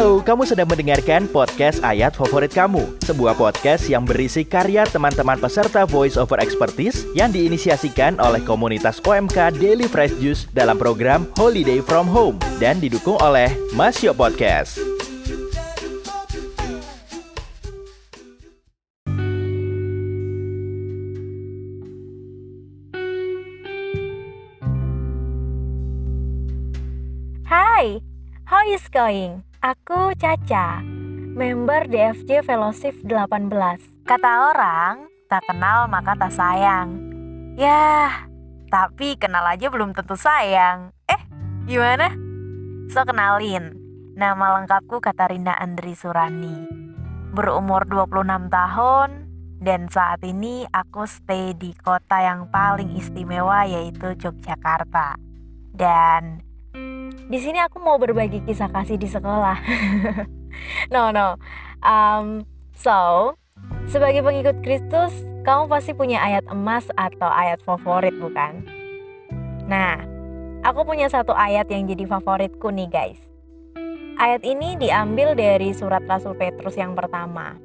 Halo, kamu sedang mendengarkan podcast Ayat Favorit Kamu, sebuah podcast yang berisi karya teman-teman peserta Voice Over Expertise yang diinisiasikan oleh komunitas OMK Daily Fresh Juice dalam program Holiday From Home dan didukung oleh Masyo Podcast. Hai, how is going? Aku Caca, member DFJ Fellowship 18. Kata orang, tak kenal maka tak sayang. Yah, tapi kenal aja belum tentu sayang. Eh, gimana? So kenalin, nama lengkapku Katarina Andri Surani. Berumur 26 tahun, dan saat ini aku stay di kota yang paling istimewa yaitu Yogyakarta. Dan di sini aku mau berbagi kisah kasih di sekolah. no, no. Um, so, sebagai pengikut Kristus, kamu pasti punya ayat emas atau ayat favorit, bukan? Nah, aku punya satu ayat yang jadi favoritku nih, guys. Ayat ini diambil dari surat Rasul Petrus yang pertama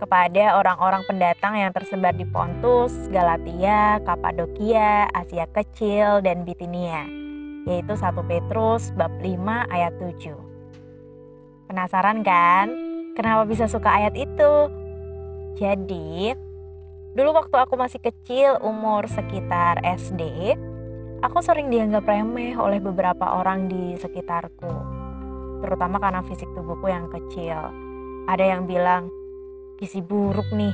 kepada orang-orang pendatang yang tersebar di Pontus, Galatia, Kapadokia, Asia Kecil, dan Bitinia yaitu 1 Petrus bab 5 ayat 7. Penasaran kan? Kenapa bisa suka ayat itu? Jadi, dulu waktu aku masih kecil, umur sekitar SD, aku sering dianggap remeh oleh beberapa orang di sekitarku. Terutama karena fisik tubuhku yang kecil. Ada yang bilang, gizi buruk nih.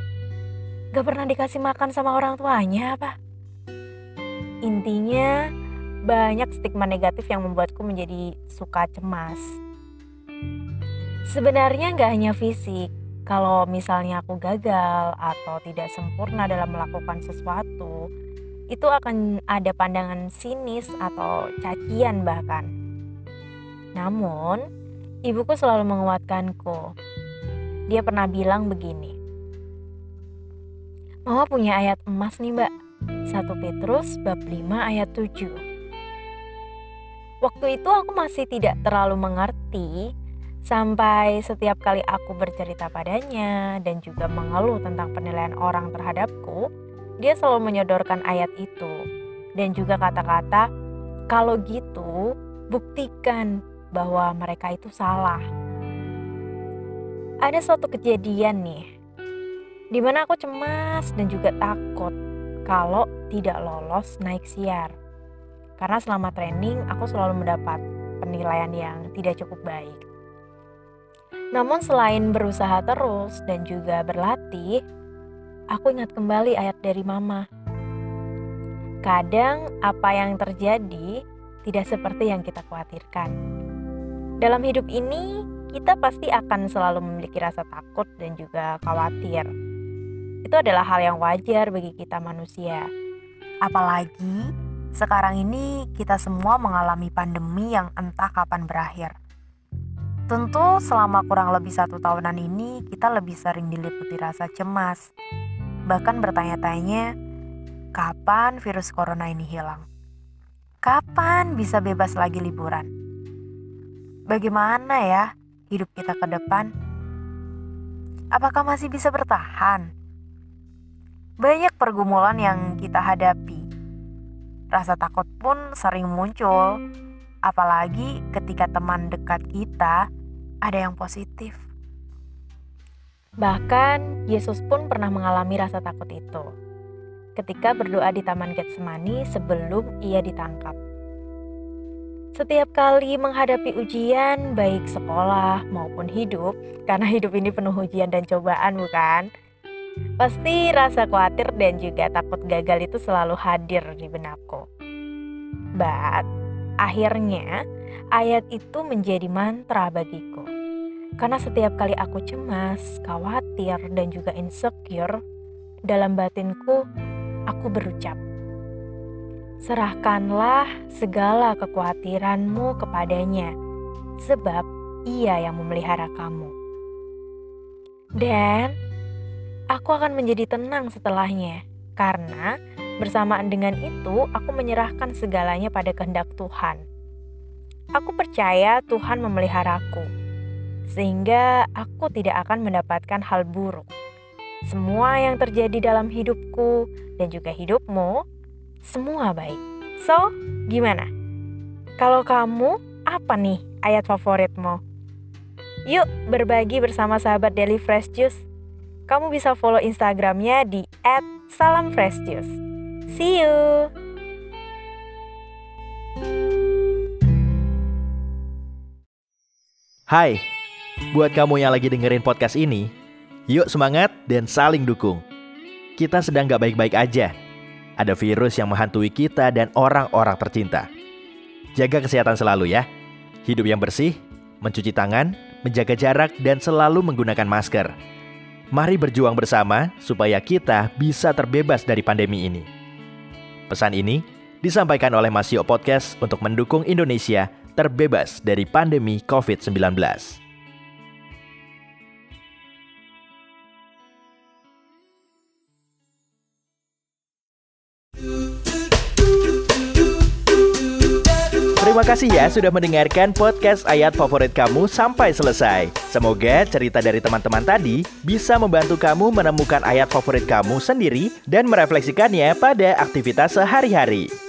Gak pernah dikasih makan sama orang tuanya apa? Intinya, banyak stigma negatif yang membuatku menjadi suka cemas. Sebenarnya nggak hanya fisik, kalau misalnya aku gagal atau tidak sempurna dalam melakukan sesuatu, itu akan ada pandangan sinis atau cacian bahkan. Namun, ibuku selalu menguatkanku. Dia pernah bilang begini, Mama punya ayat emas nih mbak, 1 Petrus bab 5 ayat 7. Waktu itu aku masih tidak terlalu mengerti sampai setiap kali aku bercerita padanya dan juga mengeluh tentang penilaian orang terhadapku, dia selalu menyodorkan ayat itu dan juga kata-kata, "Kalau gitu, buktikan bahwa mereka itu salah." Ada suatu kejadian nih, di mana aku cemas dan juga takut kalau tidak lolos naik siar. Karena selama training aku selalu mendapat penilaian yang tidak cukup baik. Namun selain berusaha terus dan juga berlatih, aku ingat kembali ayat dari mama. Kadang apa yang terjadi tidak seperti yang kita khawatirkan. Dalam hidup ini, kita pasti akan selalu memiliki rasa takut dan juga khawatir. Itu adalah hal yang wajar bagi kita manusia. Apalagi sekarang ini kita semua mengalami pandemi yang entah kapan berakhir. Tentu selama kurang lebih satu tahunan ini kita lebih sering diliputi rasa cemas. Bahkan bertanya-tanya, kapan virus corona ini hilang? Kapan bisa bebas lagi liburan? Bagaimana ya hidup kita ke depan? Apakah masih bisa bertahan? Banyak pergumulan yang kita hadapi Rasa takut pun sering muncul, apalagi ketika teman dekat kita ada yang positif. Bahkan Yesus pun pernah mengalami rasa takut itu ketika berdoa di Taman Getsemani sebelum ia ditangkap. Setiap kali menghadapi ujian, baik sekolah maupun hidup, karena hidup ini penuh ujian dan cobaan, bukan? Pasti rasa khawatir dan juga takut gagal itu selalu hadir di benakku. But, akhirnya ayat itu menjadi mantra bagiku. Karena setiap kali aku cemas, khawatir, dan juga insecure, dalam batinku aku berucap, Serahkanlah segala kekhawatiranmu kepadanya, sebab ia yang memelihara kamu. Dan aku akan menjadi tenang setelahnya, karena bersamaan dengan itu aku menyerahkan segalanya pada kehendak Tuhan. Aku percaya Tuhan memeliharaku. sehingga aku tidak akan mendapatkan hal buruk. Semua yang terjadi dalam hidupku dan juga hidupmu, semua baik. So, gimana? Kalau kamu, apa nih ayat favoritmu? Yuk berbagi bersama sahabat Daily Fresh Juice. Kamu bisa follow Instagramnya di @salamfreshjuice. See you. Hai, buat kamu yang lagi dengerin podcast ini, yuk semangat dan saling dukung. Kita sedang gak baik-baik aja. Ada virus yang menghantui kita dan orang-orang tercinta. Jaga kesehatan selalu ya. Hidup yang bersih, mencuci tangan, menjaga jarak, dan selalu menggunakan masker. Mari berjuang bersama supaya kita bisa terbebas dari pandemi ini. Pesan ini disampaikan oleh Masio Podcast untuk mendukung Indonesia terbebas dari pandemi COVID-19. Kasih ya sudah mendengarkan podcast ayat favorit kamu sampai selesai. Semoga cerita dari teman-teman tadi bisa membantu kamu menemukan ayat favorit kamu sendiri dan merefleksikannya pada aktivitas sehari-hari.